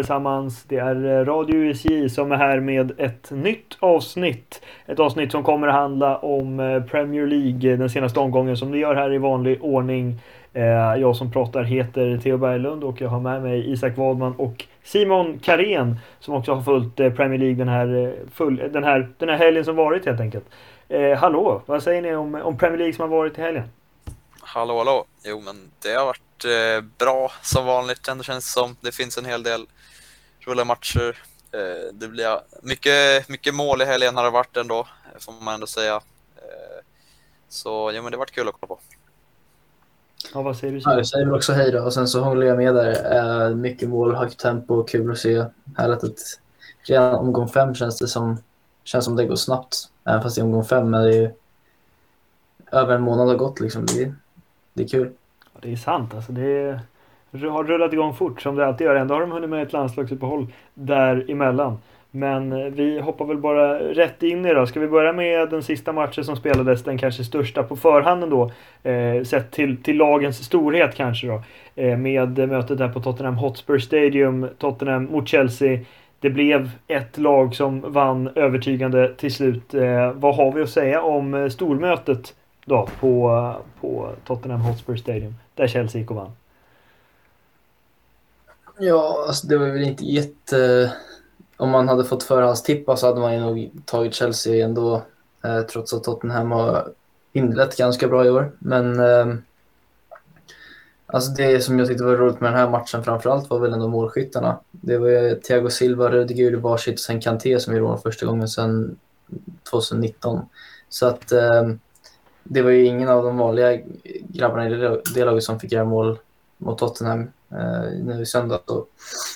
Allesammans! Det är eh, Radio USJ som är här med ett nytt avsnitt. Ett avsnitt som kommer att handla om eh, Premier League eh, den senaste omgången som vi gör här i vanlig ordning. Jag som pratar heter Theo Berglund och jag har med mig Isak Wadman och Simon Karén som också har följt Premier League den här, full, den här, den här helgen som varit helt enkelt. Hallå! Vad säger ni om, om Premier League som har varit i helgen? Hallå, hallå! Jo, men det har varit eh, bra som vanligt ändå känns det som. Det finns en hel del roliga matcher. Eh, det blir mycket, mycket mål i helgen har det varit ändå, får man ändå säga. Eh, så ja, men det varit kul att kolla på. Ja, vad säger du? Ja, jag säger också hej då och sen så håller jag med där. Eh, mycket mål, högt tempo, kul att se. Härligt att redan omgång fem känns det som, känns som det går snabbt. Även fast i omgång fem är det ju över en månad har gått liksom. Det, det är kul det är sant alltså. Det har rullat igång fort som det alltid gör. Ändå har de hunnit med ett landslagsuppehåll däremellan. Men eh, vi hoppar väl bara rätt in i det. Ska vi börja med den sista matchen som spelades, den kanske största på förhand ändå. Eh, sett till, till lagens storhet kanske då. Eh, med mötet där på Tottenham Hotspur Stadium, Tottenham mot Chelsea. Det blev ett lag som vann övertygande till slut. Eh, vad har vi att säga om eh, stormötet då på, på Tottenham Hotspur Stadium där Chelsea gick och vann. Ja, alltså det var väl inte jätte... Om man hade fått förhandstippa så hade man ju nog tagit Chelsea ändå, eh, trots att Tottenham har inlett ganska bra i år. Men eh, alltså det som jag tyckte var roligt med den här matchen framförallt var väl ändå målskyttarna. Det var ju Thiago Silva, Rudiger, varsitt och sen Kanté som gjorde mål första gången sedan 2019. Så att eh, det var ju ingen av de vanliga grabbarna i det laget som fick göra mål mot Tottenham eh, nu i söndag. Så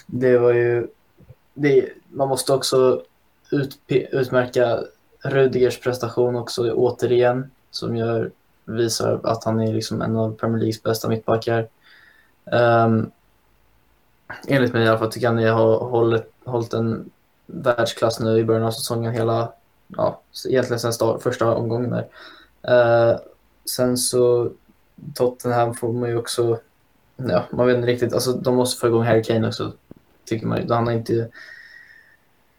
det var ju... Det, man måste också ut, utmärka Rudigers prestation också återigen som gör, visar att han är liksom en av Premier Leagues bästa mittbackar. Um, enligt mig i alla fall tycker jag att han har hållit, hållit en världsklass nu i början av säsongen hela, ja, egentligen sen start, första omgången där. Uh, sen så Tottenham får man ju också, ja, man vet inte riktigt, alltså de måste få igång Harry Kane också, tycker man Han har inte,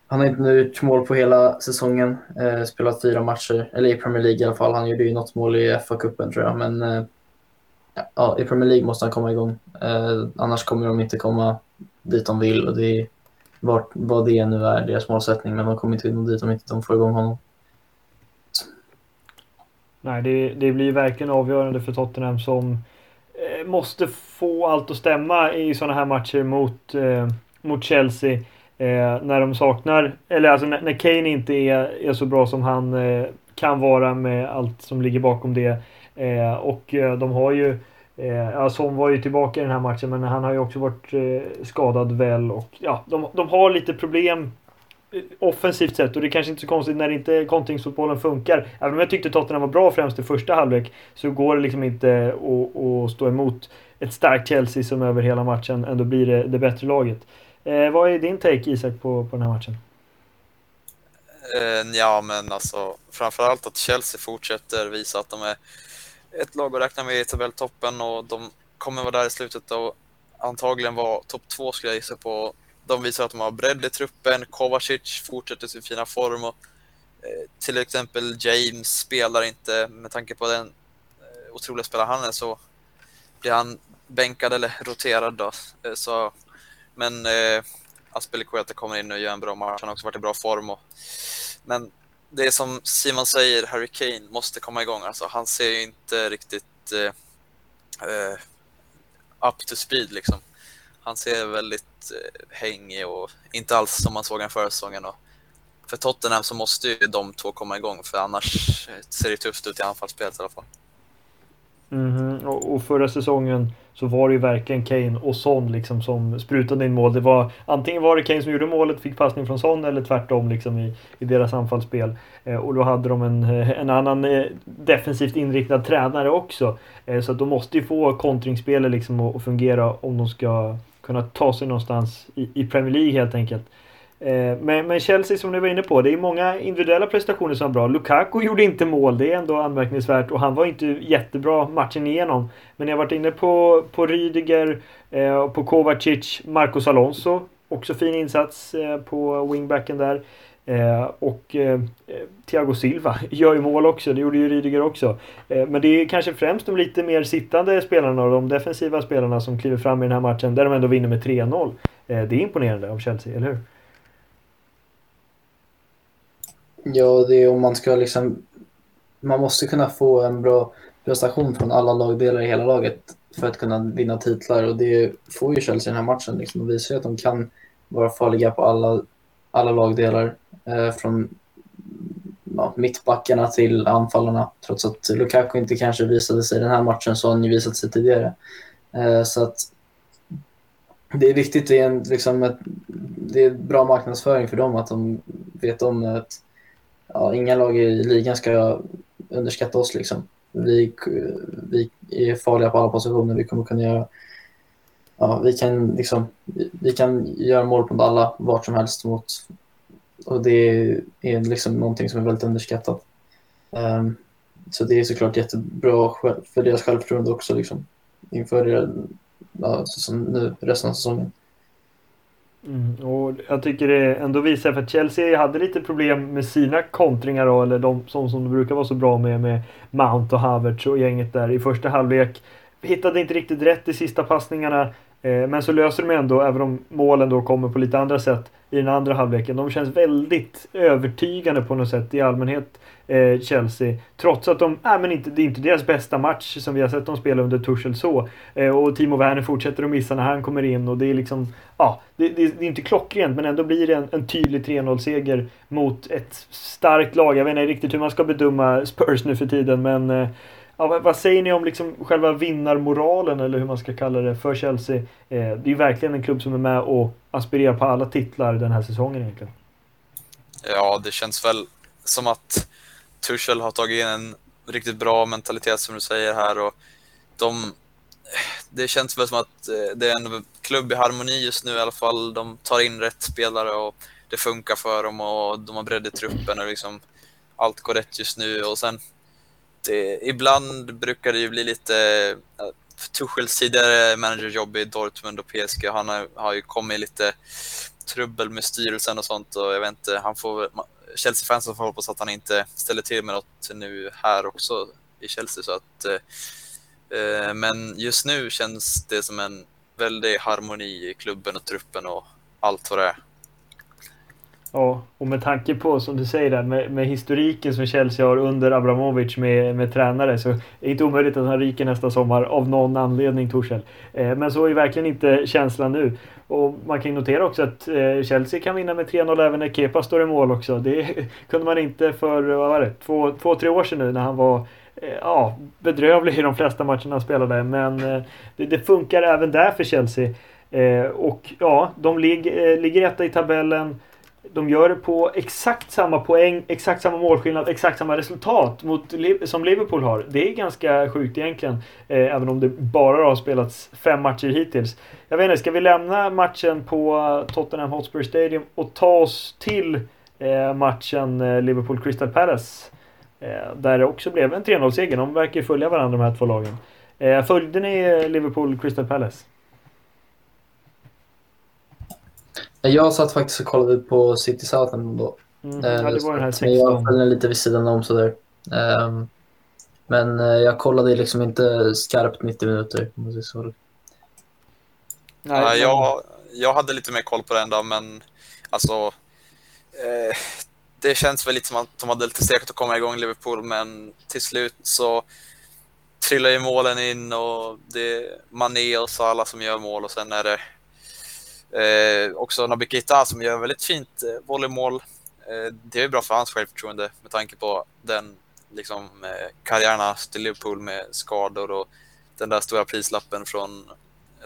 han har inte nu gjort mål på hela säsongen, Eh, spelat fyra matcher, eller i Premier League i alla fall. Han gjorde ju något mål i FA-cupen tror jag, men eh, ja, i Premier League måste han komma igång. Eh, annars kommer de inte komma dit de vill och det är vart, vad det nu är, deras målsättning, men de kommer inte nå dit om inte de får igång honom. Nej, det, det blir verkligen avgörande för Tottenham som eh, måste få allt att stämma i sådana här matcher mot, eh, mot Chelsea. Eh, när de saknar, eller alltså när, när Kane inte är, är så bra som han eh, kan vara med allt som ligger bakom det. Eh, och eh, de har ju eh, Ja, Son var ju tillbaka i den här matchen men han har ju också varit eh, skadad väl och ja, de, de har lite problem offensivt sett och det är kanske inte så konstigt när inte kontringsfotbollen funkar. Även om jag tyckte Tottenham var bra främst i första halvlek så går det liksom inte att, att stå emot ett starkt Chelsea som över hela matchen ändå blir det, det bättre laget. Eh, vad är din take Isak på, på den här matchen? Eh, ja, men alltså framförallt att Chelsea fortsätter visa att de är ett lag att räkna med i tabelltoppen och de kommer vara där i slutet och antagligen vara topp två skulle jag gissa på de visar att de har bredd i truppen. Kovacic fortsätter sin fina form och eh, till exempel James spelar inte med tanke på den eh, otroliga spelare han är så blir han bänkad eller roterad då. Eh, så, men eh, Aspelikueta kommer in och gör en bra match. Han har också varit i bra form. Och, men det är som Simon säger, Harry Kane måste komma igång. Alltså, han ser ju inte riktigt eh, eh, up to speed liksom. Han ser väldigt eh, hängig och inte alls som man såg den förra säsongen. Och för Tottenham så måste ju de två komma igång för annars eh, ser det tufft ut i anfallsspelet i alla fall. Mm -hmm. och, och, förra säsongen så var det ju verkligen Kane och Son liksom som sprutade in mål. Det var, antingen var det Kane som gjorde målet, fick passning från Son eller tvärtom liksom i, i deras anfallsspel. Eh, och då hade de en, eh, en annan eh, defensivt inriktad tränare också. Eh, så att de måste ju få kontringsspelet liksom att, att fungera om de ska kunna ta sig någonstans i, i Premier League helt enkelt. Eh, men, men, Chelsea som ni var inne på, det är många individuella prestationer som är bra. Lukaku gjorde inte mål, det är ändå anmärkningsvärt och han var inte jättebra matchen igenom. Men jag har varit inne på, på Rydiger, eh, på Kovacic, Marcos Alonso också fin insats eh, på wingbacken där. Eh, och eh, Thiago Silva gör ju mål också, det gjorde ju Rydiger också. Eh, men det är kanske främst de lite mer sittande spelarna och de defensiva spelarna som kliver fram i den här matchen där de ändå vinner med 3-0. Eh, det är imponerande av Chelsea, eller hur? Ja, det är om man ska liksom... Man måste kunna få en bra prestation från alla lagdelar i hela laget för att kunna vinna titlar och det får ju Chelsea i den här matchen. Liksom. De visar ju att de kan vara farliga på alla, alla lagdelar Eh, från ja, mittbackarna till anfallarna. Trots att Lukaku inte kanske visade sig i den här matchen så har han ju visat sig tidigare. Eh, så att det är viktigt, det är, en, liksom ett, det är bra marknadsföring för dem att de vet om att ja, inga lag i ligan ska underskatta oss. Liksom. Vi, vi är farliga på alla positioner. Vi kommer kunna göra ja, vi kan liksom vi kan göra mål på alla vart som helst mot och det är liksom någonting som är väldigt underskattat. Um, så det är såklart jättebra för deras självförtroende också liksom inför ja, som nu resten av säsongen. Mm, och jag tycker det ändå visar för att Chelsea hade lite problem med sina kontringar då, eller de som, som de brukar vara så bra med, med Mount och Havertz och gänget där i första halvlek. Hittade inte riktigt rätt i sista passningarna. Eh, men så löser de ändå, även om målen då kommer på lite andra sätt i den andra halvleken. De känns väldigt övertygande på något sätt i allmänhet eh, Chelsea. Trots att de, äh, men inte, det är inte deras bästa match som vi har sett dem spela under Tuchel så. Eh, och Timo Werner fortsätter att missa när han kommer in och det är liksom, ja, det, det, det är inte klockrent men ändå blir det en, en tydlig 3-0-seger mot ett starkt lag. Jag vet inte riktigt hur man ska bedöma Spurs nu för tiden men eh, Ja, vad säger ni om liksom själva vinnarmoralen eller hur man ska kalla det för Chelsea? Eh, det är ju verkligen en klubb som är med och aspirerar på alla titlar den här säsongen egentligen. Ja, det känns väl som att Tuchel har tagit in en riktigt bra mentalitet som du säger här och de, det känns väl som att eh, det är en klubb i harmoni just nu i alla fall. De tar in rätt spelare och det funkar för dem och de har bredd i truppen och liksom allt går rätt just nu och sen eh, ibland brukar det ju bli lite Eh, Tuchels tidigare managerjobb i Dortmund och PSG, han har, har ju kommit lite trubbel med styrelsen och sånt och jag vet inte, han får Chelsea-fansen får hoppas att han inte ställer till med något nu här också i Chelsea så att eh, eh, men just nu känns det som en väldig harmoni i klubben och truppen och allt vad det är. Ja, och med tanke på som du säger där med, med historiken som Chelsea har under Abramovic med, med tränare så är det inte omöjligt att han ryker nästa sommar av någon anledning Torshäll. Eh, men så är verkligen inte känslan nu. Och man kan notera också att eh, Chelsea kan vinna med 3-0 även när Kepa står i mål också. Det kunde man inte för, vad var det, två, två tre år sedan nu när han var eh, ja, bedrövlig i de flesta matcherna han spelade. Men eh, det, det, funkar även där för Chelsea. Eh, och ja, de lig, eh, ligger etta i tabellen de gör det på exakt samma poäng, exakt samma målskillnad, exakt samma resultat mot, som Liverpool har. Det är ganska sjukt egentligen. Eh, även om det bara har spelats fem matcher hittills. Jag vet inte, ska vi lämna matchen på Tottenham Hotspur Stadium och ta oss till eh, matchen eh, Liverpool Crystal Palace? Eh, där det också blev en 3-0-seger. De verkar ju följa varandra de här två lagen. Eh, följde ni eh, Liverpool Crystal Palace? Jag satt faktiskt och kollade på City Southend då. Mm, ja, det var den här 16. Jag följde lite vid sidan om sådär. Um, men uh, jag kollade liksom inte skarpt 90 minuter. Måste jag säga. Nej, ja, jag, jag hade lite mer koll på den då, men alltså eh, det känns väl lite som att de hade lite stekat att komma igång Liverpool, men till slut så trillar ju målen in och det är Mané och Salah som gör mål och sen är det Eh, också Nabikita, Keita som gör väldigt fint eh, volleymål. Eh, det är bra för hans självförtroende med tanke på den liksom, eh, karriären till Liverpool med skador och den där stora prislappen från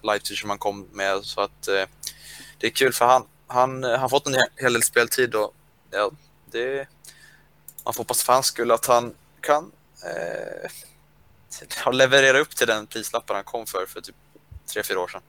Leipzig som han kom med. Så att eh, det är kul för han. Han eh, har fått en hel del speltid och ja, det, man får hoppas för hans skull att han kan eh, leverera upp till den prislappen han kom för för typ tre fyra år sedan.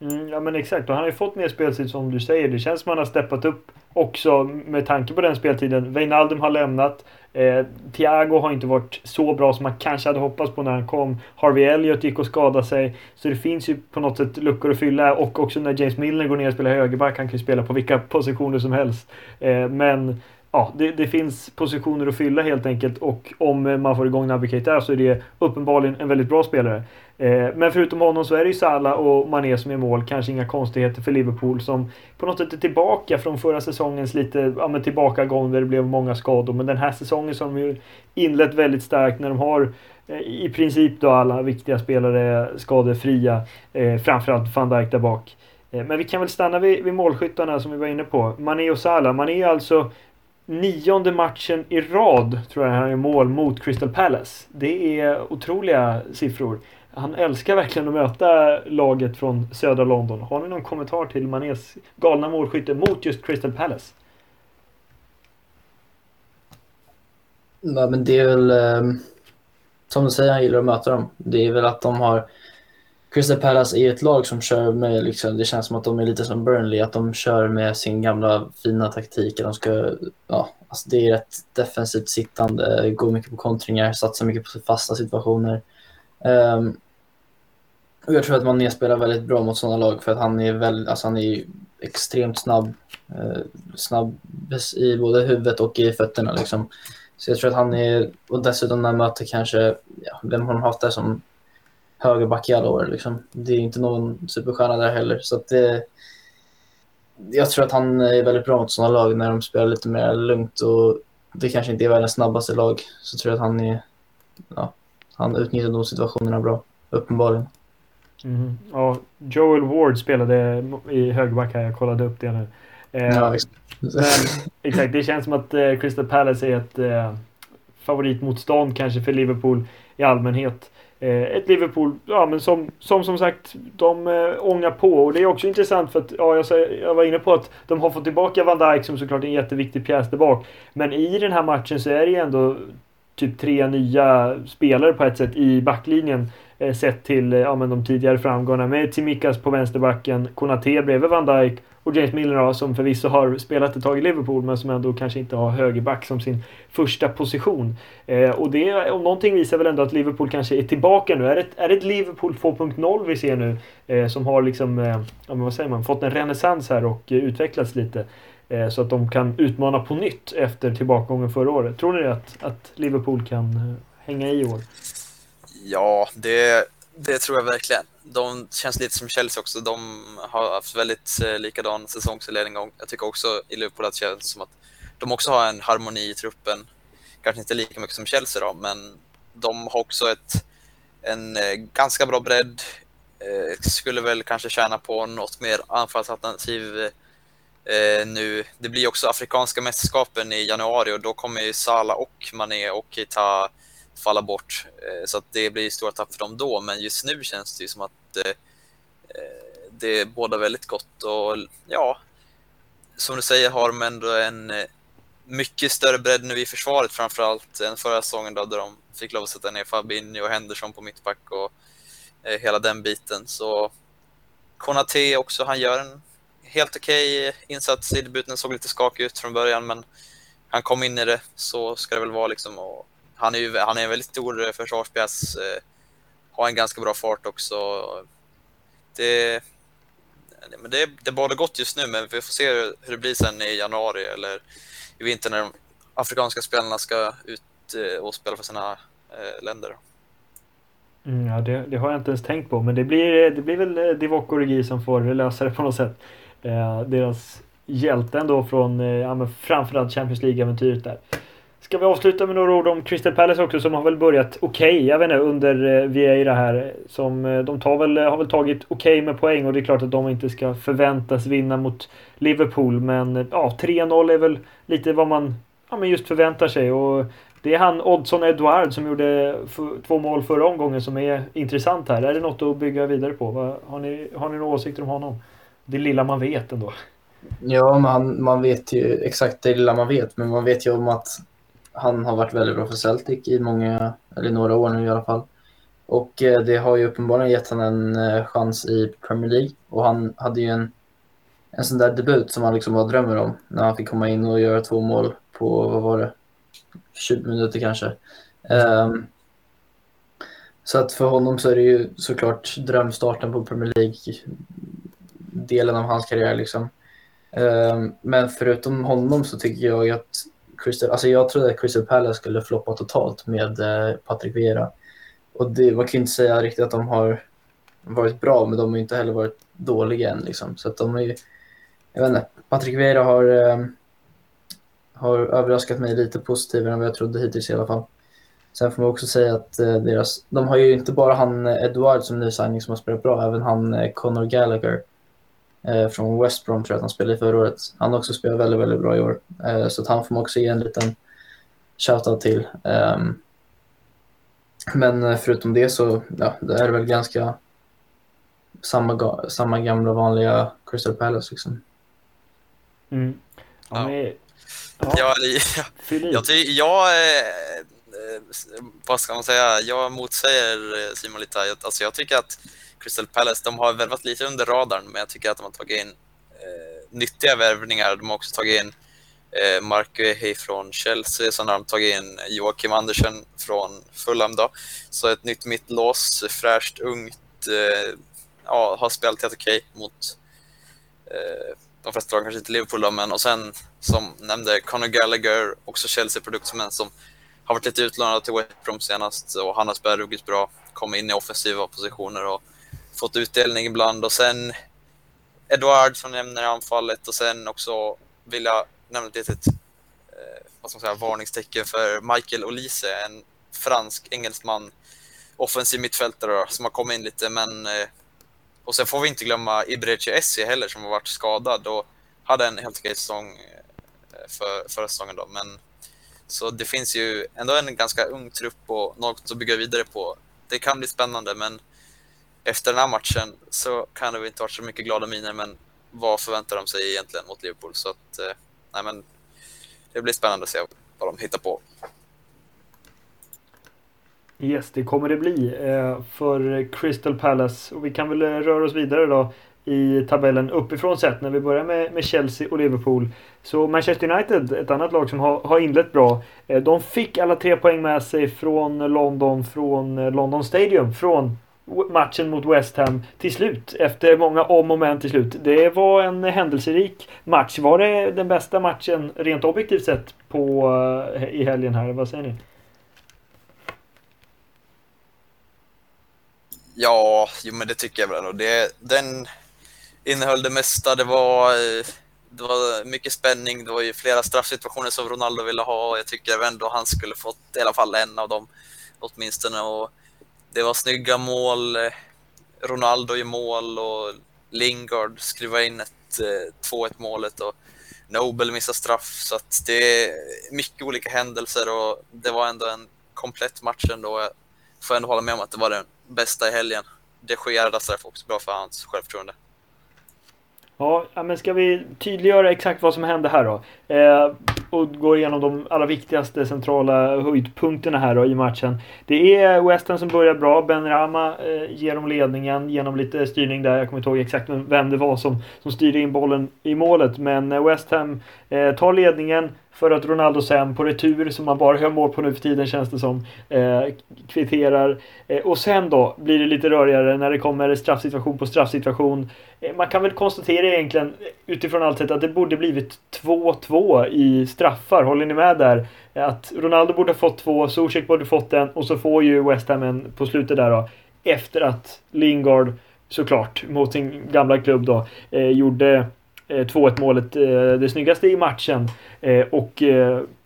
Mm, ja men exakt, och han har ju fått mer speltid som du säger. Det känns som han har steppat upp också med tanke på den speltiden. Wijnaldum har lämnat. Eh, Thiago har inte varit så bra som man kanske hade hoppats på när han kom. Harvey Elliot gick och skadade sig. Så det finns ju på något sätt luckor att fylla. Och också när James Milner går ner och spelar högerback. Han kan ju spela på vilka positioner som helst. Eh, men ja, det, det, finns positioner att fylla helt enkelt och om man får igång Naby Keita så är det uppenbarligen en väldigt bra spelare. Eh, men förutom honom så är det ju Salah och Mané som är mål. Kanske inga konstigheter för Liverpool som på något sätt är tillbaka från förra säsongens lite ja, men tillbakagång där det blev många skador. Men den här säsongen så har de ju inlett väldigt starkt när de har eh, i princip då alla viktiga spelare skadefria. Eh, framförallt van Dijk där bak. Men vi kan väl stanna vid, vid målskyttarna som vi var inne på. Mané och Salah. Mané är alltså nionde matchen i rad tror jag han gör mål mot Crystal Palace. Det är otroliga siffror. Han älskar verkligen att möta laget från södra London. Har ni någon kommentar till Manés galna målskytte mot just Crystal Palace? Ja, men det är väl eh, som du säger, han gillar att möta dem. Det är väl att de har Crystal Palace är ett lag som kör med, liksom, det känns som att de är lite som Burnley, att de kör med sin gamla fina taktik. De ska, ja, alltså det är rätt defensivt sittande, går mycket på kontringar, satsar mycket på fasta situationer. Um, jag tror att man spelar väldigt bra mot sådana lag för att han är, väl, alltså han är extremt snabb. Eh, snabb i både huvudet och i fötterna. Liksom. Så jag tror att han är, och dessutom när han möter kanske, ja, vem har de haft där som högerback i alla år? Liksom. Det är inte någon superstjärna där heller. Så att det, jag tror att han är väldigt bra mot sådana lag när de spelar lite mer lugnt och det kanske inte är världens snabbaste lag. Så tror jag att han är, ja, han utnyttjar de situationerna bra, uppenbarligen. Mm. Ja, Joel Ward spelade i högerback här, jag kollade upp det nu. Eh, ja, men, exakt, det känns som att eh, Crystal Palace är ett eh, favoritmotstånd kanske för Liverpool i allmänhet. Eh, ett Liverpool, ja men som som, som sagt, de eh, ångar på. Och det är också intressant för att, ja jag, jag var inne på att de har fått tillbaka Van Dijk som såklart är en jätteviktig pjäs där bak. Men i den här matchen så är det ju ändå typ tre nya spelare på ett sätt i backlinjen. Eh, sett till eh, ja, men de tidigare framgångarna med Timikas på vänsterbacken, Konate bredvid Van Dijk och James Milner som förvisso har spelat ett tag i Liverpool men som ändå kanske inte har högerback som sin första position. Eh, och det om någonting visar väl ändå att Liverpool kanske är tillbaka nu. Är det, är det ett Liverpool 2.0 vi ser nu? Eh, som har liksom, eh, ja, men vad säger man, fått en renässans här och eh, utvecklats lite. Eh, så att de kan utmana på nytt efter tillbakagången förra året. Tror ni att, att Liverpool kan eh, hänga i år? Ja, det, det tror jag verkligen. De känns lite som Chelsea också. De har haft väldigt eh, likadan säsongsinledning. Och jag tycker också i Liverpool att det känns som att de också har en harmoni i truppen. Kanske inte lika mycket som Chelsea då, men de har också ett, en eh, ganska bra bredd. Eh, skulle väl kanske tjäna på något mer anfallsalternativ eh, nu. Det blir också afrikanska mästerskapen i januari och då kommer ju Salah och Mané och Keita falla bort. Eh, så att det blir stora tapp för dem då, men just nu känns det ju som att eh, eh, det båda väldigt gott och ja, som du säger har de ändå en mycket större bredd nu i försvaret framförallt än förra säsongen då, där de fick lov att sätta ner Fabinho och Henderson på mittback och hela den biten. Så Konate också, han gör en helt okej okay insats i debuten, såg lite skakig ut från början men han kom in i det, så ska det väl vara liksom. Och han är ju han är en väldigt stor eh, försvarspjäs. Eh, har en ganska bra fart också. Det, men det, det båda gott just nu, men vi får se hur det blir sen i januari eller i vinter när de afrikanska spelarna ska ut eh, och spela för sina eh, länder. Mm, ja, det, det, har jag inte ens tänkt på, men det blir, eh, det blir väl Divock Origi som får lösa det på något sätt. Eh, deras hjälte ändå från ja, framförallt Champions League-äventyret där. Ska vi avsluta med några ord om Crystal Palace också som har väl börjat okej, okay, jag vet inte, under eh, Vieira här. Som, eh, de tar väl, eh, har väl tagit okej okay med poäng och det är klart att de inte ska förväntas vinna mot Liverpool. Men ja, 3-0 är väl lite vad man ja, men just förväntar sig. Och det är han Oddson Edouard som gjorde två mål förra omgången som är intressant här. Är det något att bygga vidare på? Har ni, har ni några åsikter om honom? Det lilla man vet ändå. Ja, man, man vet ju exakt det lilla man vet, men man vet ju om att han har varit väldigt bra för Celtic i många, eller några år nu i alla fall. Och eh, det har ju uppenbarligen gett honom en eh, chans i Premier League. Och han hade ju en, en sån där debut som han liksom bara drömmer om. När han fick komma in och göra två mål på, vad var det, 20 minuter kanske. Um, så att för honom så är det ju såklart drömstarten på Premier League-delen av hans karriär. Liksom. Um, men förutom honom så tycker jag att Crystal, alltså jag trodde att Crystal Palace skulle floppa totalt med eh, Patrick Vieira. Och det, man kan ju inte säga riktigt att de har varit bra, men de har inte heller varit dåliga än. Liksom. Så att de är ju, jag vet inte, Patrick Vieira har, ehm, har överraskat mig lite positivare än vad jag trodde hittills i alla fall. Sen får man också säga att eh, deras, de har ju inte bara han eh, Edward som ny signing som har spelat bra, även han Conor Gallagher från West Brom tror jag att han spelade i förra året. Han har också spelat väldigt, väldigt bra i år. Eh, så att han får man också ge en liten shoutout till. Um, men eh, förutom det så ja, det är väl ganska samma, samma gamla vanliga Crystal Palace liksom. Mm. Ja, ja. Ja, jag, jag, jag, jag, Eh, vad ska man säga, jag motsäger eh, Simon lite här. Alltså jag tycker att Crystal Palace, de har värvat lite under radarn, men jag tycker att de har tagit in eh, nyttiga värvningar. De har också tagit in eh, Mark Guehi från Chelsea, sen har de tagit in Joakim Andersen från Fulham då. Så ett nytt mittlås, fräscht, ungt, eh, ja, har spelat helt okej okay mot eh, de flesta lag, kanske inte Liverpool då, men och sen som nämnde Conor Gallagher, också Chelsea-produkt som en som har varit lite utlånad till West Brom senast och han har spelat ruggigt bra. Kommit in i offensiva positioner och fått utdelning ibland. Och sen Edward som nämner i anfallet och sen också vill jag nämna ett litet eh, vad ska man säga, varningstecken för Michael Olise, en fransk engelsman, offensiv mittfältare som har kommit in lite. Men, eh, och sen får vi inte glömma Ibreche Essie heller som har varit skadad och hade en helt okej säsong eh, för, förra säsongen. Då. Men så det finns ju ändå en ganska ung trupp och något att bygga vidare på. Det kan bli spännande, men efter den här matchen så kan det väl inte varit så mycket glada miner, men vad förväntar de sig egentligen mot Liverpool? Så att, eh, nej men, det blir spännande att se vad de hittar på. Yes, det kommer det bli eh, för Crystal Palace. Och vi kan väl eh, röra oss vidare då i tabellen uppifrån sett när vi börjar med, med Chelsea och Liverpool. Så Manchester United, ett annat lag som har, har inlett bra. Eh, de fick alla tre poäng med sig från London, från London Stadium, från matchen mot West Ham till slut. Efter många om och men till slut. Det var en händelserik match. Var det den bästa matchen rent objektivt sett på, eh, i helgen här? Vad säger ni? Ja, jo, men det tycker jag väl. Det, den innehöll det mesta. Det var, eh, det var mycket spänning. Det var ju flera straffsituationer som Ronaldo ville ha jag tycker ändå han skulle fått i alla fall en av dem åtminstone. Och det var snygga mål. Ronaldo i mål och Lingard skriver in ett eh, 2-1 målet och Nobel missar straff. Så att det är mycket olika händelser och det var ändå en komplett match ändå. Jag får ändå hålla med om att det var den bästa i helgen. Det sker straff också bra för hans självförtroende. Ja, men ska vi tydliggöra exakt vad som hände här då? Eh, och gå igenom de allra viktigaste centrala höjdpunkterna här då i matchen. Det är West Ham som börjar bra. Ben Rama eh, ger dem ledningen genom lite styrning där. Jag kommer inte ihåg exakt vem det var som, som styrde in bollen i målet. Men eh, West Ham eh, tar ledningen för att Ronaldo sen på retur, som man bara gör mål på nu för tiden känns det som, eh, kvitterar. Eh, och sen då blir det lite rörigare när det kommer straffsituation på straffsituation. Eh, man kan väl konstatera egentligen eh, utifrån allt sätt att det borde blivit 2-2 i straffar. Håller ni med där? Eh, att Ronaldo borde ha fått två, Zuzek borde fått en och så får ju West Ham en på slutet där då. Efter att Lingard såklart mot sin gamla klubb då eh, gjorde Eh, 2-1 målet eh, det snyggaste i matchen. Eh, och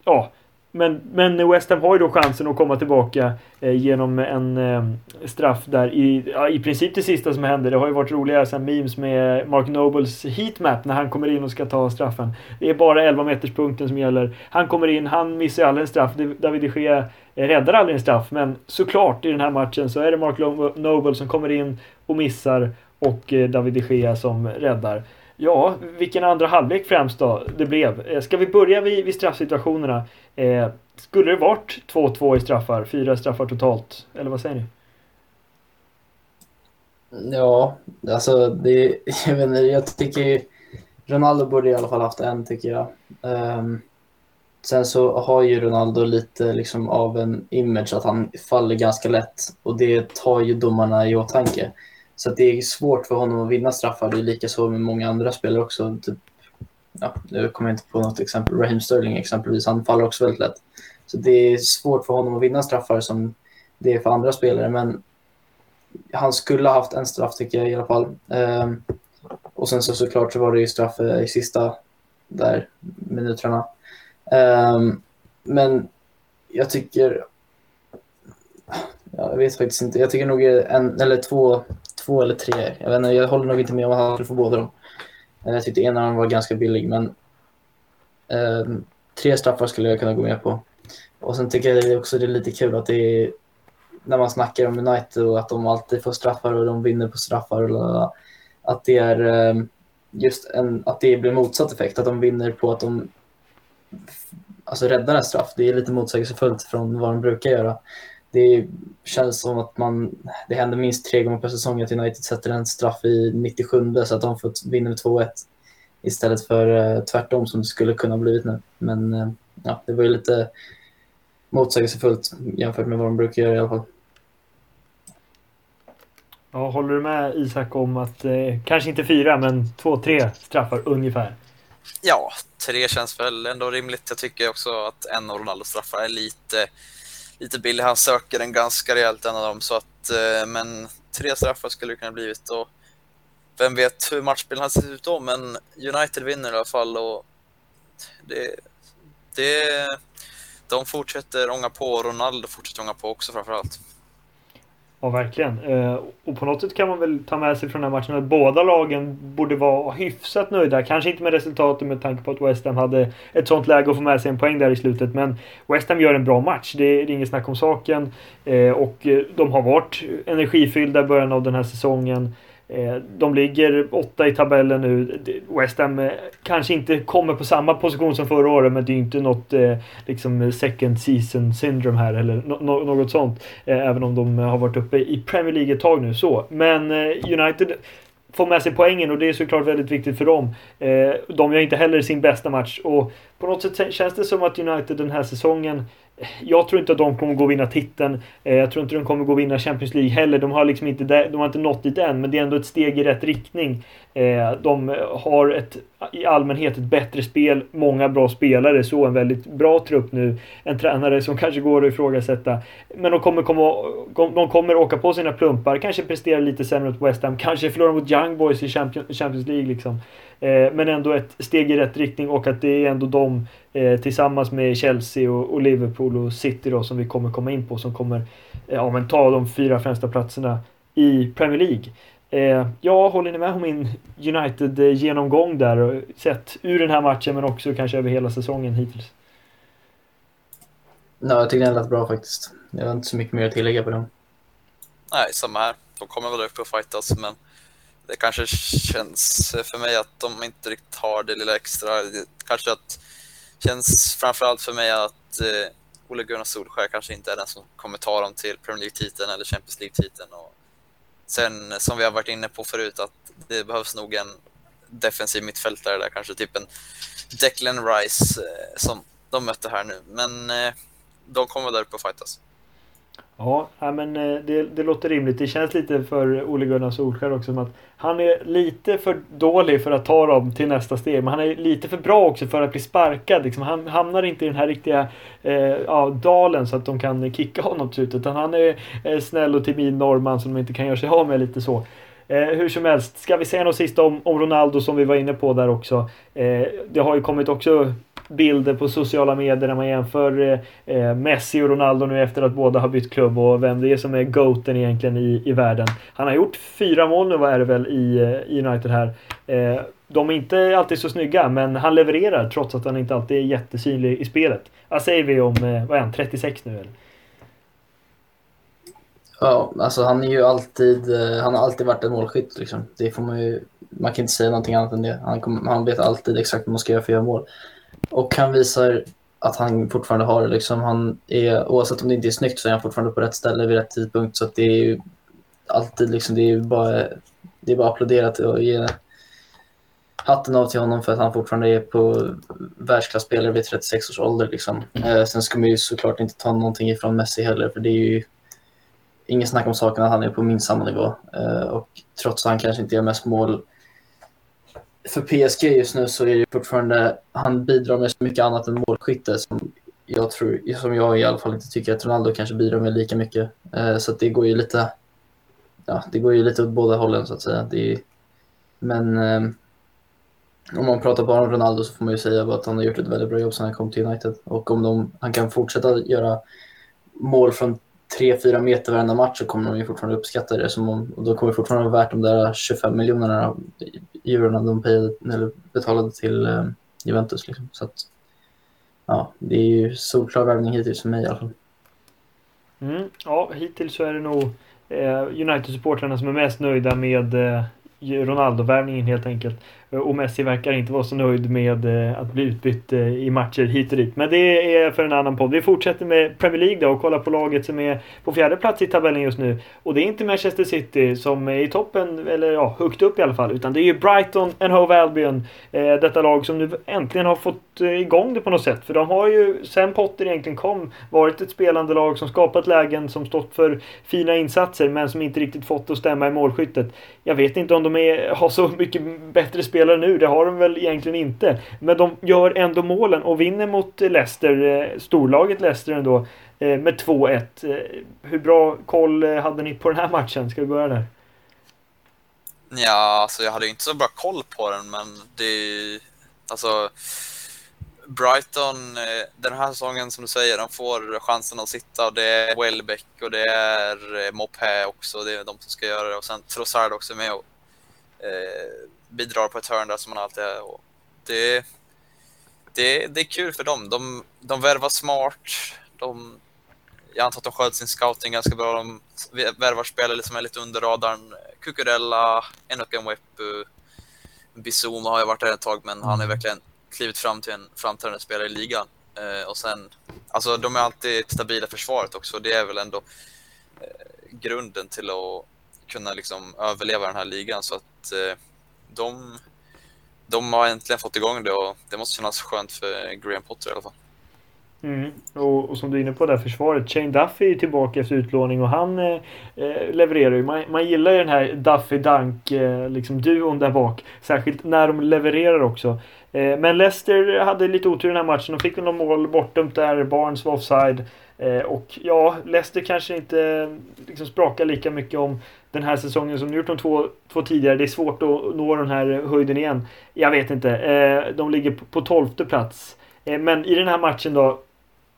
ja, men, men West Ham har ju då chansen att komma tillbaka genom en straff där i, ja, i princip det sista som hände. Det har ju varit roliga sen memes med Mark Nobles heatmap när han kommer in och ska ta straffen. Det är bara 11 meterspunkten som gäller. Han kommer in, han missar aldrig en straff. David de Gea räddar aldrig en straff. Men såklart i den här matchen så är det Mark Noble som kommer in och missar och David de Gea som räddar. Ja, vilken andra halvlek främst då det blev. Eh, ska vi börja vid, vid straffsituationerna? Eh, skulle det varit 2-2 i straffar, fyra straffar totalt, eller vad säger ni? Ja, alltså det, jag vet inte, jag tycker Ronaldo borde i alla fall haft en tycker jag. Um, sen så har ju Ronaldo lite liksom av en image att han faller ganska lätt och det tar ju domarna i åtanke. Så det är svårt för honom att vinna straffar. Det är lika så med många andra spelare också. Typ, ja, nu kommer jag inte på något exempel. Raheem Sterling exempelvis, han faller också väldigt lätt. Så det är svårt för honom att vinna straffar som det är för andra spelare. Men han skulle ha haft en straff tycker jag i alla fall. Um, och sen så såklart så var det ju straff eh, i sista där minuterna. Um, men jag tycker... Jag vet faktiskt inte. Jag tycker nog en eller två, två eller tre. Jag, vet inte, jag håller nog inte med om att han skulle få båda dem. Jag tyckte en av dem var ganska billig, men eh, tre straffar skulle jag kunna gå med på. Och sen tycker jag också det är lite kul att det är när man snackar om United och att de alltid får straffar och de vinner på straffar. Och att det är ehm, just en, att det blir motsatt effekt, att de vinner på att de alltså räddar en straff. Det är lite motsägelsefullt från vad de brukar göra. Det känns som att man, det händer minst tre gånger per säsong att United sätter en straff i 97 så att de får vinna med 2-1 istället för uh, tvärtom som det skulle kunna blivit nu. Men uh, ja, det var ju lite motsägelsefullt jämfört med vad de brukar göra i alla fall. Ja, håller du med Isak om att eh, kanske inte fyra, men två, tre straffar ungefär? Ja, tre känns väl ändå rimligt. Jag tycker också att en av Ronaldos straffar är lite, lite billig. Han söker den ganska rejält, en av dem. Så att, eh, men tre straffar skulle det kunna blivit. Och vem vet hur matchbilden hade sett ut då, men United vinner i alla fall. Och det, det, de fortsätter ånga på och Ronaldo fortsätter ånga på också framförallt. Ja, verkligen. Eh, och på något sätt kan man väl ta med sig från den här matchen att båda lagen borde vara hyfsat nöjda. Kanske inte med resultatet med tanke på att West Ham hade ett sånt läge att få med sig en poäng där i slutet. Men West Ham gör en bra match. Det är inget snack om saken. Eh, och eh, de har varit energifyllda i början av den här säsongen. Eh, de ligger åtta i tabellen nu. West Ham eh, kanske inte kommer på samma position som förra året men det är inte något eh, liksom second season syndrome här eller något sånt. Även om de har varit uppe i Premier League ett tag nu så. Men United får med sig poängen och det är såklart väldigt viktigt för dem. De gör inte heller sin bästa match och på något sätt känns det som att United den här säsongen jag tror inte att de kommer gå och vinna titeln. Eh, jag tror inte de kommer gå och vinna Champions League heller. De har liksom inte, de har inte nått dit än, men det är ändå ett steg i rätt riktning. Eh, de har ett, i allmänhet ett bättre spel, många bra spelare, så en väldigt bra trupp nu. En tränare som kanske går att ifrågasätta. Men de kommer, komma, de kommer åka på sina plumpar, kanske prestera lite sämre mot West Ham, kanske förlora mot Young Boys i Champions League. Liksom. Eh, men ändå ett steg i rätt riktning och att det är ändå de eh, tillsammans med Chelsea och, Liverpool och City då som vi kommer komma in på som kommer ja, men ta de fyra främsta platserna i Premier League. Eh, jag håller ni med om min United-genomgång där? Sett ur den här matchen men också kanske över hela säsongen hittills. Ja, jag tycker den lät bra faktiskt. Jag har inte så mycket mer att tillägga på dem. Nej, samma här. De kommer väl upp och fightas, men det kanske känns för mig att de inte riktigt har det lilla extra. Kanske att känns framförallt för mig att eh, Ole Gunnar Solskjaer kanske inte är den som kommer ta dem till Premier League-titeln eller Champions League-titeln. Och sen som vi har varit inne på förut att det behövs nog en defensiv mittfältare där, kanske typ en Declan Rice eh, som de mötte här nu. Men eh, de kommer där uppe och fightas. Ja, men eh, det, det låter rimligt. Det känns lite för Ole Gunnar Solskjaer också som att han är lite för dålig för att ta dem till nästa steg. Men han är lite för bra också för att bli sparkad. Liksom, han hamnar inte i den här riktiga eh, ja, dalen så att de kan kicka honom till slut. Utan han är eh, snäll och timid norrman som de inte kan göra sig av med lite så. Eh, hur som helst, ska vi säga något sist om, om Ronaldo som vi var inne på där också. Eh, det har ju kommit också bilder på sociala medier när man jämför eh, eh, Messi och Ronaldo nu efter att båda har bytt klubb och vem det är som är GOATen egentligen i, i världen. Han har gjort fyra mål nu, vad är det väl, i, i United här. Eh, de är inte alltid så snygga, men han levererar trots att han inte alltid är jättesynlig i spelet. Vad säger vi om, eh, vad är han, 36 nu eller? Ja, alltså han är ju alltid, eh, han har alltid varit en målskytt liksom. Det får man ju, man kan inte säga någonting annat än det. Han, kom, han vet alltid exakt vad man ska göra för att göra mål. Och han visar att han fortfarande har. Liksom. Han är, oavsett om det inte är snyggt så är han fortfarande på rätt ställe vid rätt tidpunkt. Så det är ju alltid liksom, det är bara, det är bara applåderat och ge hatten av till honom för att han fortfarande är på världsklasspelare vid 36 års ålder. Liksom. Eh, sen ska man ju såklart inte ta någonting ifrån Messi heller, för det är ju ingen snack om saken att han är på minst samma nivå. Eh, och trots att han kanske inte gör mest mål för PSG just nu så är det fortfarande, han bidrar med så mycket annat än målskytte som jag tror, som jag i alla fall inte tycker att Ronaldo kanske bidrar med lika mycket. Eh, så det går ju lite, ja, det går ju lite åt båda hållen så att säga. Är, men eh, om man pratar bara om Ronaldo så får man ju säga att han har gjort ett väldigt bra jobb sedan han kom till United. Och om de, han kan fortsätta göra mål från 3-4 meter varenda match så kommer de ju fortfarande uppskatta det. Som om, och då kommer det fortfarande vara värt de där 25 miljonerna eurona de payade, eller betalade till eh, Juventus. Liksom. Så att, ja, det är ju solklar värvning hittills för mig i alla fall. Mm, ja, hittills så är det nog eh, United-supportrarna som är mest nöjda med eh, Ronaldo-värvningen helt enkelt. Eh, och Messi verkar inte vara så nöjd med eh, att bli utbytt eh, i matcher hit och dit. Men det är för en annan podd. Vi fortsätter med Premier League då och kollar på laget som är på fjärde plats i tabellen just nu. Och det är inte Manchester City som är i toppen, eller ja, högt upp i alla fall. Utan det är ju Brighton and Hove Albion. Detta lag som nu äntligen har fått igång det på något sätt. För de har ju, sen Potter egentligen kom, varit ett spelande lag som skapat lägen, som stått för fina insatser, men som inte riktigt fått att stämma i målskyttet. Jag vet inte om de är, har så mycket bättre spel spelare nu. Det har de väl egentligen inte. Men de gör ändå målen och vinner mot Leicester, eh, storlaget Leicester ändå, eh, med 2-1. Eh, hur bra koll hade ni på den här matchen? Ska vi börja där? Ja, alltså jag hade inte så bra koll på den, men det alltså Brighton den här säsongen som du säger, de får chansen att sitta och det är Welbeck och det är Mopé också, det är de som ska göra det och sen Trossard också med och eh, bidrar på ett hörn där som man alltid är. Och det, det, det är kul för dem. De, de värvar smart. De, jag antar att de sköter sin scouting ganska bra. De värvar spelare som är lite under radarn. Cucurella, Enoch Mwepu, Bizuma har ju varit där ett tag, men han har mm. verkligen klivit fram till en framträdande spelare i ligan. Eh, och sen, alltså de är alltid stabila försvaret också. Det är väl ändå eh, grunden till att kunna liksom överleva den här ligan. Så att eh, de, de har äntligen fått igång det och det måste kännas skönt för Graham Potter i alla fall. Mm. Och, och, som du är inne på där försvaret. Shane Duffy är tillbaka efter utlåning och han eh, eh, levererar ju. Man, man gillar ju den här Duffy Dunk eh, liksom duon där bak. Särskilt när de levererar också. Eh, men Leicester hade lite otur i den här matchen. De fick väl några mål bortdömt där. Barnes var offside. Eh, och ja, Leicester kanske inte eh, liksom sprakar lika mycket om den här säsongen som de gjort de två, två tidigare. Det är svårt att nå den här höjden igen. Jag vet inte. Eh, de ligger på tolfte plats. Eh, men i den här matchen då.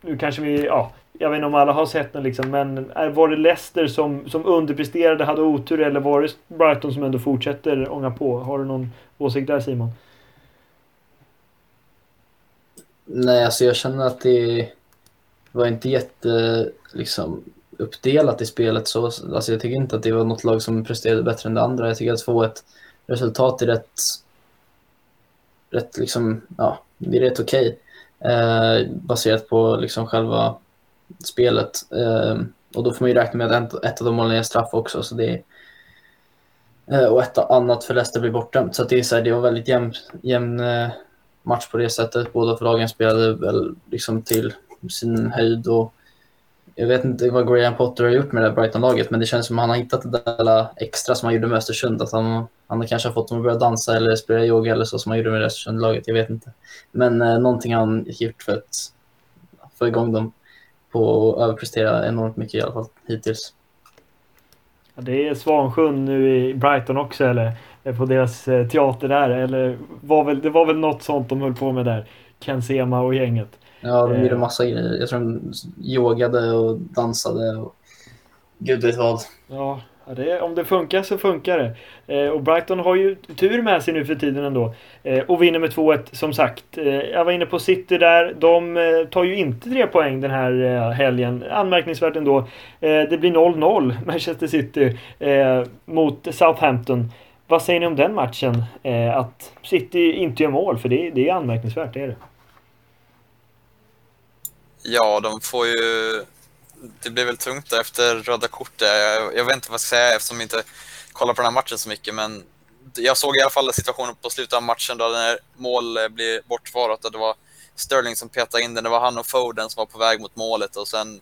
Nu kanske vi, ja. Jag vet inte om alla har sett den liksom. Men eh, var det Leicester som, som underpresterade, hade otur eller var det Brighton som ändå fortsätter ånga på? Har du någon åsikt där Simon? Nej, alltså jag känner att det var inte jätte liksom uppdelat i spelet så. Alltså jag tycker inte att det var något lag som presterade bättre än det andra. Jag tycker att få ett resultat är rätt, rätt liksom, ja, det är rätt okej. Okay, eh, baserat på liksom själva spelet. Eh, och då får man ju räkna med att ett, ett av de målen är straff också. Så det är, eh, och ett annat för Leicester blir bortdömt. Så det, är så här, det var väldigt jämn, jämn eh, match på det sättet. Båda förlagen spelade väl liksom till sin höjd och jag vet inte vad Graham Potter har gjort med det här Brighton-laget, men det känns som att han har hittat det där extra som han gjorde med Östersund. Att han, han kanske har fått dem att börja dansa eller spela yoga eller så som han gjorde med Östersund-laget. Jag vet inte. Men eh, någonting har han gjort för att få igång dem på att överprestera enormt mycket i alla fall hittills. Ja, det är Svansjön nu i Brighton också eller? Eh, på deras eh, teater där eller var väl, det var väl något sånt de höll på med där. Ken Sema och gänget. Ja, de gjorde massa grejer. Jag tror de yogade och dansade och gud vet vad. Ja, det, om det funkar så funkar det. Eh, och Brighton har ju tur med sig nu för tiden ändå. Eh, och vinner med 2-1 som sagt. Eh, jag var inne på City där. De eh, tar ju inte tre poäng den här eh, helgen. Anmärkningsvärt ändå. Eh, det blir 0-0 Manchester City mot Southampton. Vad säger ni om den matchen? att City inte gör mål, för det, det är anmärkningsvärt, det är det. Ja, de får ju... det blir väl tungt där efter röda kortet. Jag, jag vet inte vad jag ska säga eftersom jag inte kollar på den här matchen så mycket, men jag såg i alla fall situationen på slutet av matchen då när mål blir bortvarat och det var Sterling som petade in den. Det var han och Foden som var på väg mot målet och sen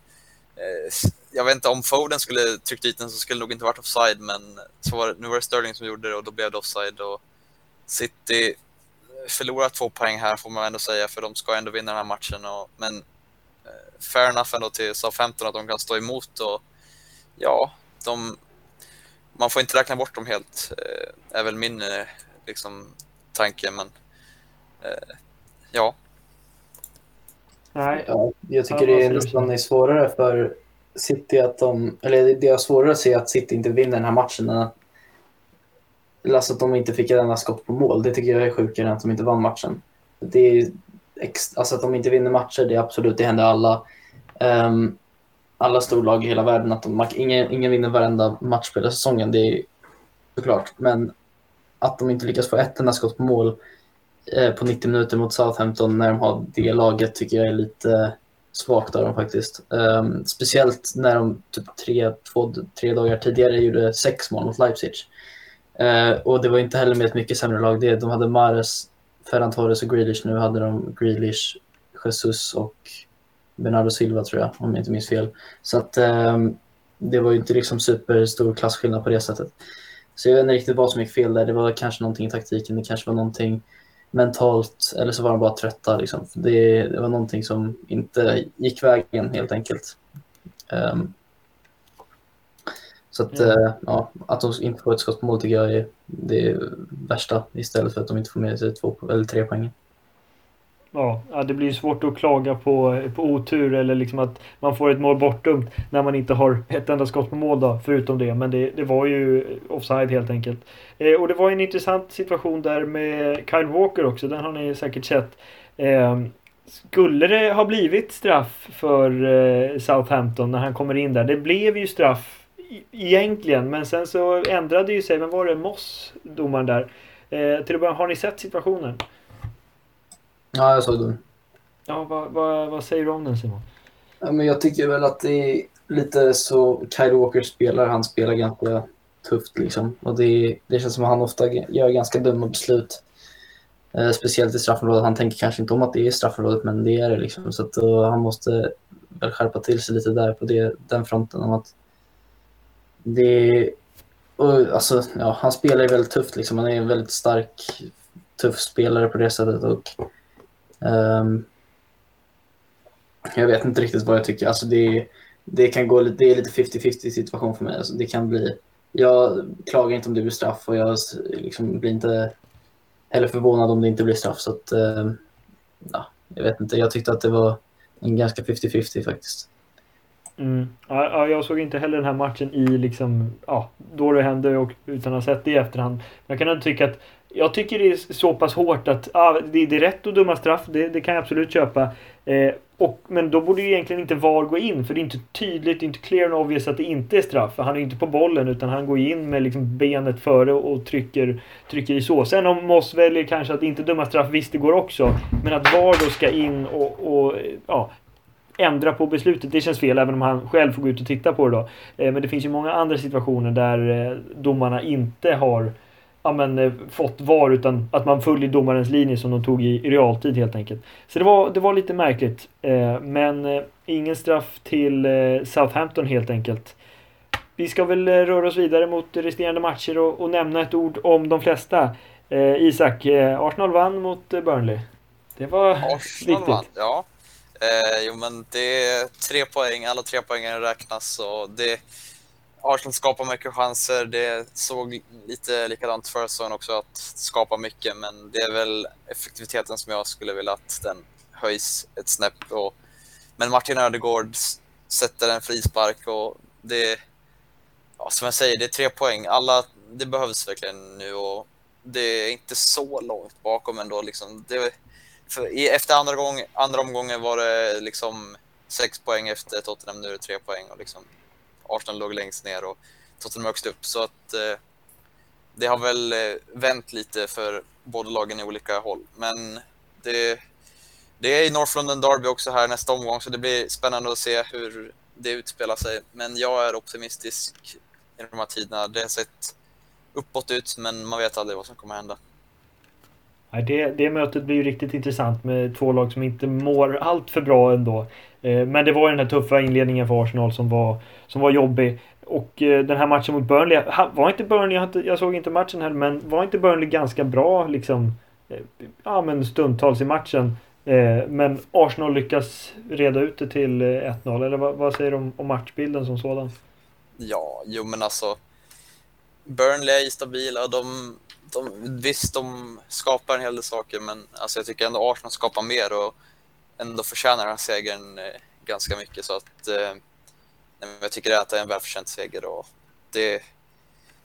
eh, jag vet inte om Foden skulle tryckt dit den så skulle det nog inte varit offside men så var det, nu var det Sterling som gjorde det och då blev det offside och City förlorar två poäng här får man ändå säga för de ska ändå vinna den här matchen och, men fair enough ändå till SA-15 att de kan stå emot och ja, de man får inte räkna bort dem helt, eh, är väl min eh, liksom, tanke. Men eh, ja. Nej. Ja, jag tycker det är nästan är svårare för City att de, eller det är svårare att se att City inte vinner den här matchen än att, alltså att de inte fick ett enda skott på mål. Det tycker jag är sjukare än att de inte vann matchen. Det är, alltså att de inte vinner matcher, det är absolut, det händer alla. Um, alla storlag i hela världen att de, ingen, ingen vinner varenda match på hela säsongen, det är såklart. Men att de inte lyckas få ett enda skott på mål eh, på 90 minuter mot Southampton när de har det laget tycker jag är lite svagt av dem faktiskt. Um, speciellt när de typ tre, två, tre dagar tidigare gjorde sex mål mot Leipzig. Uh, och det var inte heller med ett mycket sämre lag. Det, de hade Mares, Ferran Torres och Grealish. Nu hade de Grealish, Jesus och Bernardo Silva tror jag, om jag inte minns fel. Så att ehm, det var ju inte liksom superstor klasskillnad på det sättet. Så jag vet inte riktigt vad som gick fel där. Det var kanske någonting i taktiken, det kanske var någonting mentalt, eller så var de bara trötta. Liksom. Det, det var någonting som inte gick vägen helt enkelt. Um, så att, mm. ja, att de inte får ett skott på mål tycker jag är det värsta istället för att de inte får med sig två eller tre poäng. Ja, det blir svårt att klaga på, på otur eller liksom att man får ett mål bortdömt när man inte har ett enda skott på mål då, förutom det. Men det, det var ju offside helt enkelt. Eh, och det var en intressant situation där med Kyle Walker också, den har ni säkert sett. Eh, skulle det ha blivit straff för eh, Southampton när han kommer in där? Det blev ju straff egentligen, men sen så ändrade ju sig, men var det Moss, domaren där? Eh, till att börja, har ni sett situationen? Ja, jag såg den. Ja, vad, vad, vad säger du om den Simon? Ja, men jag tycker väl att det är lite så Kyle Walker spelar. Han spelar ganska tufft liksom. Och det, det känns som att han ofta gör ganska dumma beslut. Eh, speciellt i straffområdet. Han tänker kanske inte om att det är straffområdet, men det är det liksom. Så att, och han måste väl skärpa till sig lite där på det, den fronten. Om att det, och, alltså, ja, han spelar ju väldigt tufft liksom. Han är en väldigt stark, tuff spelare på det sättet. Och Um, jag vet inte riktigt vad jag tycker. Alltså det, det kan gå det är lite 50-50 situation för mig. Alltså det kan bli, jag klagar inte om det blir straff och jag liksom blir inte heller förvånad om det inte blir straff. Så att, um, ja, jag vet inte. Jag tyckte att det var en ganska 50-50 faktiskt. Mm. Ja, jag såg inte heller den här matchen i liksom, ja, då det hände och utan att ha sett det i efterhand. Men jag kan ändå tycka att jag tycker det är så pass hårt att Ja, det, det är rätt att döma straff, det, det kan jag absolut köpa. Eh, och, men då borde ju egentligen inte VAR gå in för det är inte tydligt, det är inte clear and obvious att det inte är straff. För han är inte på bollen utan han går in med liksom benet före och trycker, trycker i så. Sen om Moss väljer kanske att inte döma straff, visst det går också. Men att VAR då ska in och, och ja, ändra på beslutet. Det känns fel även om han själv får gå ut och titta på det då. Eh, men det finns ju många andra situationer där eh, domarna inte har ja, men, eh, fått VAR utan att man följer domarens linje som de tog i, i realtid helt enkelt. Så det var, det var lite märkligt. Men ingen straff till Southampton helt enkelt. Vi ska väl röra oss vidare mot resterande matcher och, och nämna ett ord om de flesta. Isak, Arsenal vann mot Burnley. Det var Arsenal viktigt. Vann, ja. Eh, jo men det är tre poäng, alla tre poängen räknas och det Arsenal skapar mycket chanser. Det såg lite likadant förra säsongen också, att skapa mycket. Men det är väl effektiviteten som jag skulle vilja att den höjs ett snäpp. Och, men Martin Ödegård sätter en frispark och det... Ja, som jag säger, det är tre poäng. Alla, det behövs verkligen nu och det är inte så långt bakom ändå. Liksom. Det, i, efter andra, gång, andra omgången var det liksom sex poäng efter Tottenham, nu är det tre poäng. Och liksom, Arsenal låg längst ner och Tottenham högst upp. Så att eh, det har väl eh, vänt lite för båda lagen i olika håll. Men det, det är i North London Derby också här nästa omgång så det blir spännande att se hur det utspelar sig. Men jag är optimistisk i de här tiderna. Det har sett uppåt ut, men man vet aldrig vad som kommer hända. Det, det mötet blir ju riktigt intressant med två lag som inte mår allt för bra ändå. Eh, men det var ju den här tuffa inledningen för Arsenal som var, som var jobbig. Och eh, den här matchen mot Burnley, var inte Burnley, jag såg inte matchen här, men var inte Burnley ganska bra liksom? Eh, ja men stundtals i matchen. Men Arsenal lyckas reda ut det till 1-0, eller vad, vad säger du om, om matchbilden som sådan? Ja, jo men alltså Burnley är stabila, de de, visst, de skapar en hel del saker, men alltså, jag tycker ändå Arsenal skapar mer och ändå förtjänar den här segern eh, ganska mycket. Så att, eh, jag tycker att det är en välförtjänt seger och det,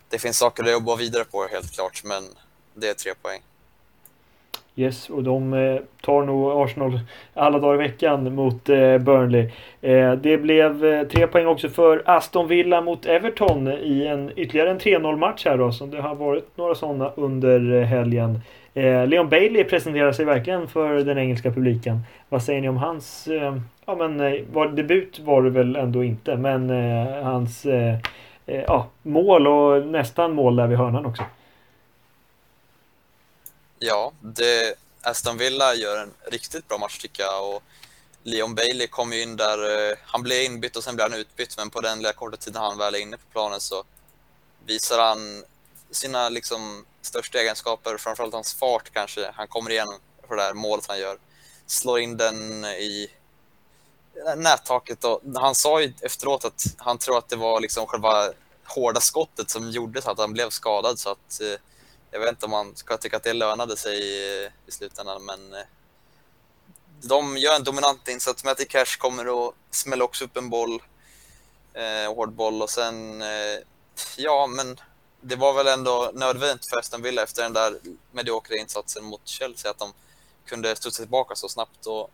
det finns saker att jobba vidare på helt klart, men det är tre poäng. Yes, och de eh, tar nog Arsenal alla dagar i veckan mot eh, Burnley. Eh, det blev eh, tre poäng också för Aston Villa mot Everton i en ytterligare en 3-0 match här då. som det har varit några sådana under eh, helgen. Eh, Leon Bailey presenterar sig verkligen för den engelska publiken. Vad säger ni om hans, ja men var, debut var det väl ändå inte, men hans ja, mål och nästan mål där vid hörnan också. Ja, det, Aston Villa gör en riktigt bra match tycker jag. Och Leon Bailey kom in där, eh, han blev inbytt och sen blev han utbytt, men på den lilla korta tiden han väl är inne på planen så visar han sina liksom, största egenskaper, framförallt hans fart kanske. Han kommer igen för det där målet han gör. Slår in den i nättaket och han sa ju efteråt att han tror att det var liksom själva hårda skottet som gjorde så att han blev skadad så att eh, jag vet inte om man ska tycka att det lönade sig i, slutändan, men eh, de gör en dominant insats. Matty Cash kommer att smälla också upp en boll, eh, hård boll och sen, eh, ja men det var väl ändå nödvändigt för Aston Villa efter den där mediokra insatsen mot Chelsea att de kunde studsa tillbaka så snabbt och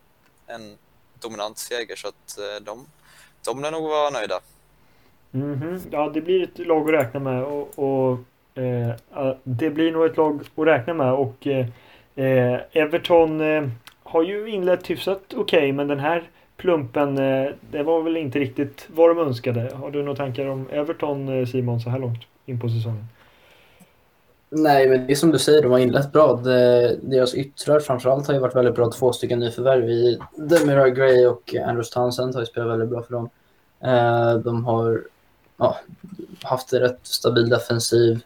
en dominant seger så att eh, de, de lär nog vara nöjda. Mm -hmm. Ja, det blir ett lag att räkna med och, och Eh, det blir nog ett lag att räkna med och eh, eh, Everton har ju inlett hyfsat okej okay, men den här plumpen det var väl inte riktigt vad de önskade. Har du några tankar om Everton Simon så här långt in på säsongen? Nej, men det är som du säger, de har inlett bra. deras yttrar framförallt har ju varit väldigt bra. Två stycken nyförvärv i Demirar Gray och Andrews Townsend har ju spelat väldigt bra för dem. de har ja, haft en rätt stabil defensiv.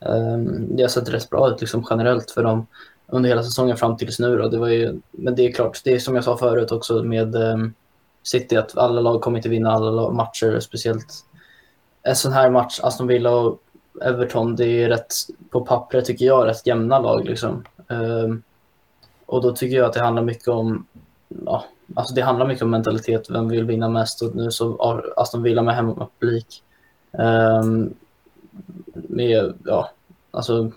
Ehm, det har sett rätt bra ut liksom, generellt för dem under hela säsongen fram tills nu. Då. Det var ju, men det är klart, det är som jag sa förut också med ehm, City, att alla lag kommer inte vinna alla matcher, speciellt en sån här match, Aston Villa och Everton, det är rätt, på pappret tycker jag, rätt jämna lag. Liksom. Ehm, och då tycker jag att det handlar mycket om ja, alltså det handlar mycket om mentalitet, vem vill vinna mest och nu så Aston Villa med hemmapublik. Med, ja, alltså,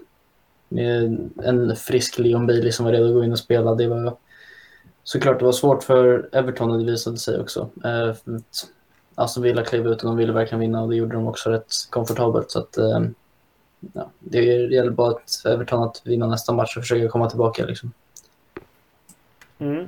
med en frisk Leon Bailey som var redo att gå in och spela. Det var såklart det var svårt för Everton och det visade sig också. Eh, Aston Villa klev ut och de ville verkligen vinna och det gjorde de också rätt komfortabelt. Så att, eh, ja, det gäller bara för Everton att vinna nästa match och försöka komma tillbaka. Liksom. Mm.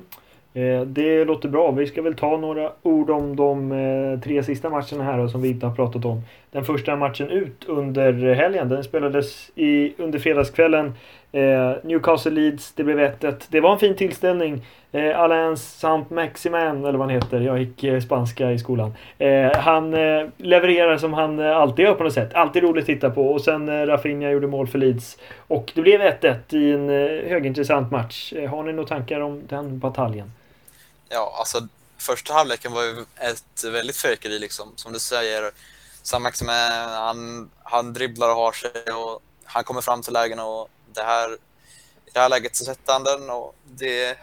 Eh, det låter bra. Vi ska väl ta några ord om de eh, tre sista matcherna här som vi inte har pratat om. Den första matchen ut under helgen, den spelades i, under fredagskvällen. Eh, Newcastle Leeds, det blev 1-1. Det var en fin tillställning. Eh, Alain Saint-Maximin, eller vad han heter, jag gick eh, spanska i skolan. Eh, han eh, levererar som han eh, alltid gör på något sätt. Alltid roligt att titta på. Och sen eh, Rafinha gjorde mål för Leeds. Och det blev 1-1 i en eh, högintressant match. Eh, har ni några tankar om den bataljen? Ja, alltså första halvleken var ju ett väldigt fyrverkeri liksom. Som du säger, Sam Maximin, han, han dribblar och har sig och han kommer fram till lägen och det här, i det här läget så sätter han den och det,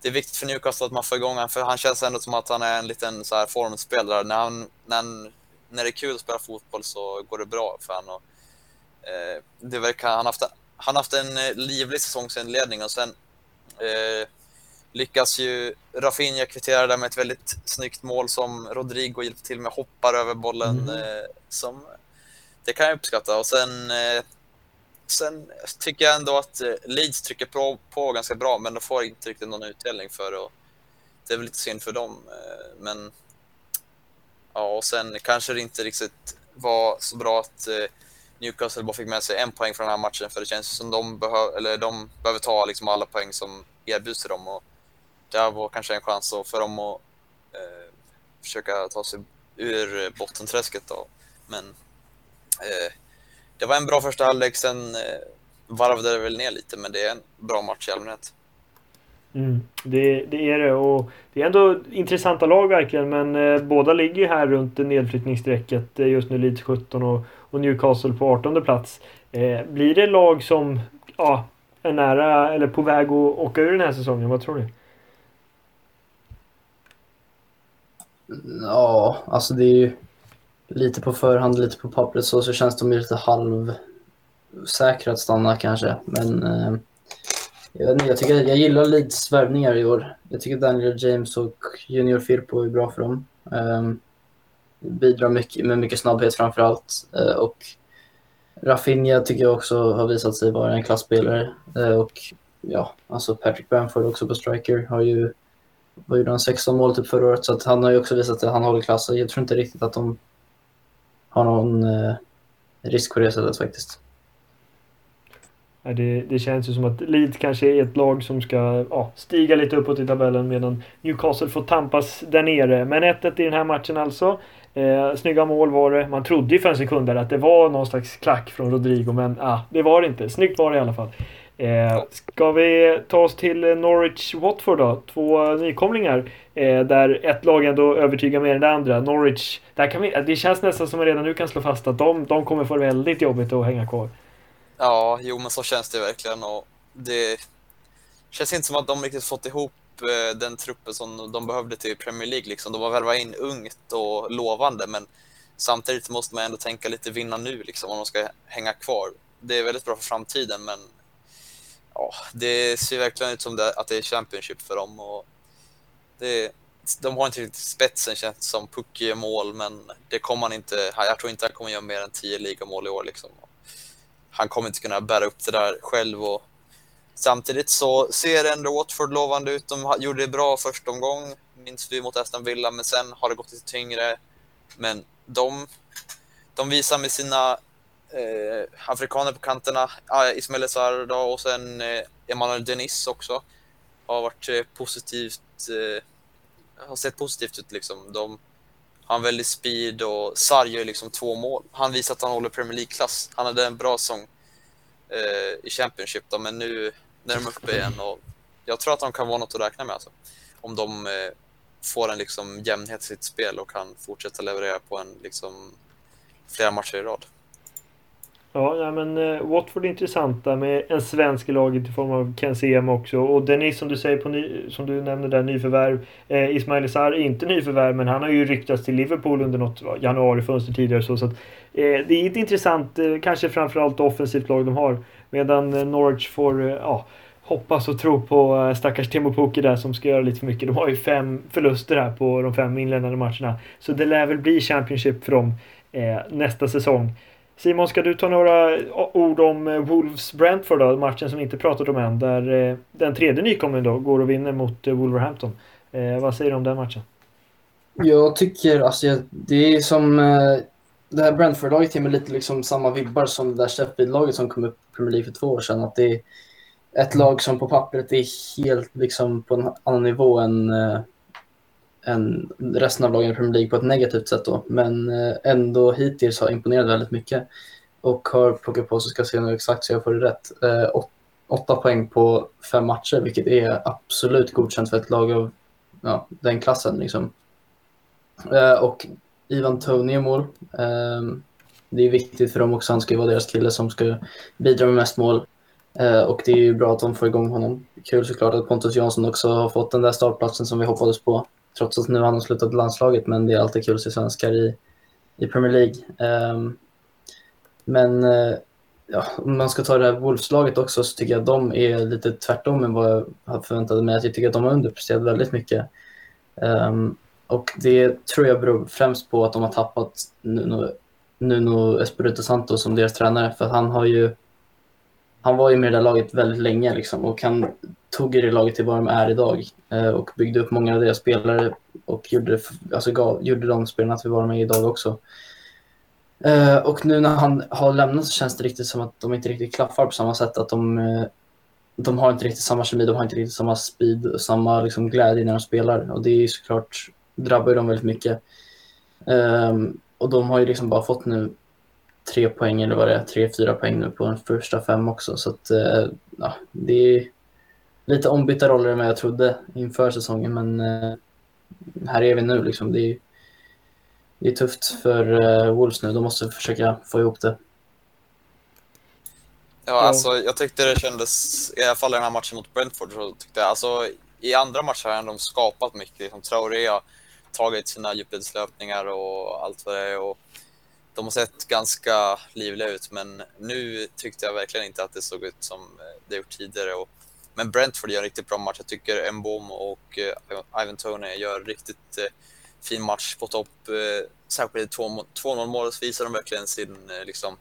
det är viktigt för Newcastle att man får igång honom för han känns ändå som att han är en liten så här formspelare. När, han, när, han, när det är kul att spela fotboll så går det bra för honom. eh, det verkar, han haft, han haft en eh, livlig säsongsinledning och sen eh, lyckas ju Rafinha kvittera där med ett väldigt snyggt mål som Rodrigo hjälper till med, hoppar över bollen. Mm. Eh, som, det kan jag uppskatta. Och sen, eh, sen tycker jag ändå att eh, Leeds trycker på, på ganska bra, men de får inte riktigt någon utdelning för det. Det är väl lite synd för dem, eh, men Ja, och sen kanske det inte riktigt var så bra att eh, Newcastle bara fick med sig en poäng från den här matchen för det känns som de, behöv, eller de behöver ta liksom alla poäng som erbjuds till dem. Och det här var kanske en chans för dem att eh, försöka ta sig ur bottenträsket. Då. Men eh, det var en bra första halvlek, sen eh, varvade det väl ner lite, men det är en bra match i allmänhet. Mm, det, det, är det och det är ändå intressanta lag verkligen men eh, båda ligger här runt nedflyttningsstrecket eh, just nu Leeds 17 och, och, Newcastle på 18 plats. Eh, blir det lag som ja, är nära eller på väg att åka ur den här säsongen? Vad tror ni? Ja, alltså det är ju lite på förhand, lite på pappret så, så känns de ju lite halvsäkra att stanna kanske. Men eh, jag, vet inte, jag, tycker, jag gillar Leeds värvningar i år. Jag tycker Daniel James och Junior Firpo är bra för dem. Eh, bidrar mycket, med mycket snabbhet framför allt. Eh, och Rafinha tycker jag också har visat sig vara en klassspelare. Eh, och ja, alltså Patrick Bamford också på striker har ju vad gjorde han, 16 mål typ förra året så att han har ju också visat att han håller klass. Jag tror inte riktigt att de har någon eh, risk på det sättet faktiskt. Det, det känns ju som att Leeds kanske är ett lag som ska ja, stiga lite uppåt i tabellen medan Newcastle får tampas där nere. Men 1-1 i den här matchen alltså. Eh, snygga mål var det. Man trodde ju för en sekund där att det var någon slags klack från Rodrigo men ah, det var det inte. Snyggt var det i alla fall. Eh, ska vi ta oss till Norwich-Watford då? Två nykomlingar. Eh, där ett lag ändå övertygar mer än det andra. Norwich, där kan vi, det känns nästan som att man redan nu kan slå fast att de, de kommer få det väldigt jobbigt att hänga kvar. Ja, jo men så känns det verkligen och det känns inte som att de riktigt fått ihop eh, den truppen som de behövde till Premier League. Liksom. De har värvat in ungt och lovande men samtidigt måste man ändå tänka lite vinna nu liksom, om de ska hänga kvar. Det är väldigt bra för framtiden men ja, det ser verkligen ut som det, att det är Championship för dem. Och det, de har inte riktigt spetsen känns som puck gör mål men det kommer han inte, jag tror inte han kommer göra mer än 10 ligamål i år. Liksom han kommer inte kunna bära upp det där själv. Och samtidigt så ser ändå Watford lovande ut. De gjorde det bra första omgång, minns vi mot Aston Villa, men sen har det gått lite tyngre. Men de, de visar med sina eh, afrikaner på kanterna, ah, Ismail Essar och sen eh, Emmanuel Denis också, har varit eh, positivt, eh, har sett positivt ut liksom. De, han har väldig speed och Sarr gör liksom två mål. Han visar att han håller Premier League-klass. Han hade en bra säsong eh, i Championship då, men nu, nu är de uppe igen och jag tror att de kan vara något att räkna med alltså. Om de eh, får en liksom jämnhet i sitt spel och kan fortsätta leverera på en liksom flera matcher i rad. Ja, ja men uh, Watford är intressanta med en svensk i laget i form av Ken Sema också. Och Dennis som du säger på ny, som du nämnde där, nyförvärv. Eh, Ismail Sarr är inte nyförvärv men han har ju ryktats till Liverpool under något januarifönster tidigare. Så, så att, eh, det är ett intressant, eh, kanske framförallt offensivt lag de har. Medan eh, Norwich får, eh, ja, hoppas och tro på eh, stackars Timo Pukki där som ska göra lite för mycket. De har ju fem förluster här på de fem inledande matcherna. Så det lär väl bli Championship för dem nästa säsong. Simon, ska du ta några ord om eh, Wolves-Brentford då? Matchen som vi inte pratat om än. Där eh, den tredje nykomlingen då går och vinner mot eh, Wolverhampton. Vad säger du om den matchen? Jag tycker, alltså det är som... Det här Brentford-laget ger mig lite liksom samma vibbar som det där Sheffield-laget som kom upp i Premier League för två år sedan. Att det är ett lag som på pappret är helt liksom på en annan nivå än än resten av lagen i Premier League på ett negativt sätt då. Men eh, ändå hittills har imponerat väldigt mycket och har plockat på sig, ska se nu exakt så jag får det rätt, eh, åtta poäng på fem matcher, vilket är absolut godkänt för ett lag av ja, den klassen. Liksom. Eh, och Ivan Tony i mål. Ehm, det är viktigt för dem också, han ska ju vara deras kille som ska bidra med mest mål. Eh, och det är ju bra att de får igång honom. Kul såklart att Pontus Jansson också har fått den där startplatsen som vi hoppades på. Trots att nu har slutat landslaget, men det är alltid kul att se svenskar i, i Premier League. Um, men uh, ja, om man ska ta det här Wolfslaget också så tycker jag att de är lite tvärtom än vad jag förväntade mig. Jag tycker att de har underpresterat väldigt mycket. Um, och det tror jag beror främst på att de har tappat Nuno, Nuno Espirito Santo som deras tränare. För han har ju han var ju med i det laget väldigt länge liksom, och han tog det laget till vad de är idag eh, och byggde upp många av deras spelare och gjorde, alltså, gav, gjorde de spelarna till vad de är idag också. Eh, och nu när han har lämnat så känns det riktigt som att de inte riktigt klaffar på samma sätt. Att de, eh, de har inte riktigt samma kemi, de har inte riktigt samma speed och samma liksom, glädje när de spelar. Och det är såklart, drabbar ju dem väldigt mycket. Ehm, och de har ju liksom bara fått nu tre poäng eller vad det är, tre, fyra poäng nu på de första fem också. Så att, uh, ja, det är lite ombytta roller än vad jag trodde inför säsongen. Men uh, här är vi nu liksom. Det är, det är tufft för uh, Wolves nu. De måste försöka få ihop det. Ja, alltså jag tyckte det kändes, i alla fall i den här matchen mot Brentford, så tyckte jag, alltså i andra matcher har de skapat mycket. Liksom, Traoré har tagit sina djupledslöpningar och allt vad det är. Och de har sett ganska livliga ut, men nu tyckte jag verkligen inte att det såg ut som eh, det gjort tidigare. Och, men Brentford gör en riktigt bra match. Jag tycker Mbom och uh, Ivan Tony gör riktigt uh, fin match på topp. Uh, särskilt i 2-0 målet visar de verkligen sin uh, liksom,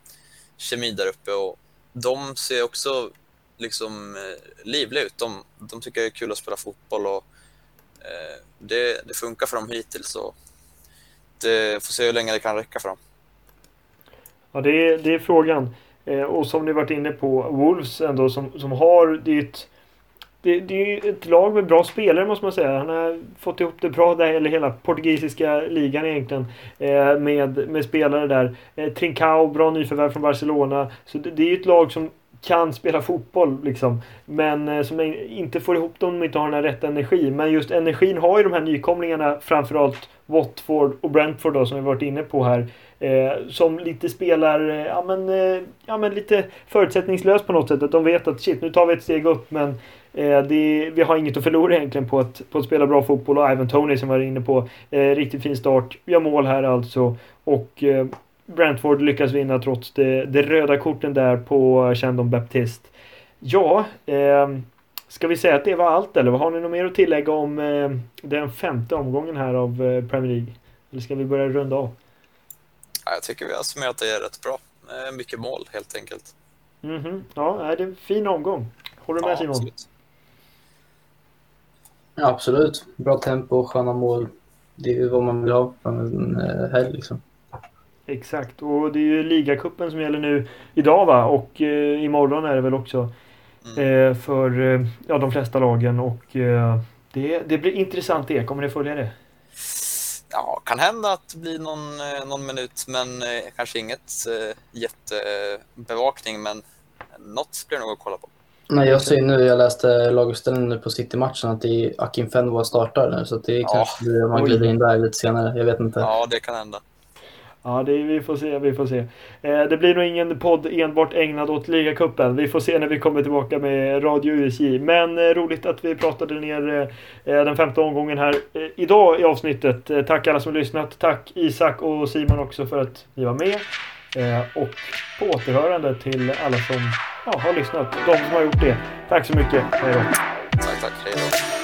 kemi där uppe. Och de ser också liksom livliga ut. De, de tycker det är kul att spela fotboll och det, det, funkar för dem hittills. Och det får se hur länge det kan räcka för dem. Ja, det är, det är frågan. Eh, och som ni varit inne på, Wolves ändå som, som har, det är ett det, det är ett lag med bra spelare måste man säga. Han har fått ihop det bra där, eller hela portugisiska ligan egentligen. Eh, med, med spelare där. Eh, Trincao, bra nyförvärv från Barcelona. Så det, det är ett lag som kan spela fotboll liksom. Men eh, som inte får ihop dem om de inte har den här rätta energin. Men just energin har ju de här nykomlingarna, framförallt Watford och Brentford då, som vi varit inne på här. Eh, som lite spelar, eh, ja, men, eh, ja men lite förutsättningslöst på något sätt. Att de vet att shit, nu tar vi ett steg upp men eh, det, vi har inget att förlora egentligen på att, på att spela bra fotboll. Och Ivan Tony som var inne på, eh, riktigt fin start. Vi har mål här alltså. Och eh, Brentford lyckas vinna trots det, det röda korten där på Chandon Baptist. Ja, eh, ska vi säga att det var allt eller har ni något mer att tillägga om eh, den femte omgången här av eh, Premier League? Eller ska vi börja runda av? Ja, jag tycker vi har summerat det rätt bra. Eh, mycket mål helt enkelt. Mm -hmm. Ja, det är en fin omgång. Håller du med ja, Simon? Absolut. Ja, absolut. Bra tempo, sköna mål. Det är ju vad man vill ha på en eh, helg liksom. Exakt, och det är ju ligacupen som gäller nu idag va? Och eh, imorgon är det väl också. Mm. Eh, för eh, ja, de flesta lagen och eh, det, det blir intressant det. Kommer ni följa det? Ja, kan hända att det blir någon, eh, någon minut, men eh, kanske inget eh, jättebevakning, men något blir nog att kolla på. Nej, jag ser nu, jag läste laguppställningen nu på City-matchen att det är Akin Fenwa startar nu, så det är ja. kanske man glider in där lite senare. Jag vet inte. Ja, det kan hända. Ja, det, vi får se, vi får se. Eh, det blir nog ingen podd enbart ägnad åt ligacupen. Vi får se när vi kommer tillbaka med Radio USJ. Men eh, roligt att vi pratade ner eh, eh, den femte omgången här eh, idag i avsnittet. Eh, tack alla som lyssnat. Tack Isak och Simon också för att ni var med. Eh, och på återhörande till alla som ja, har lyssnat. De som har gjort det. Tack så mycket. Hej då. Tack, tack. Hej då.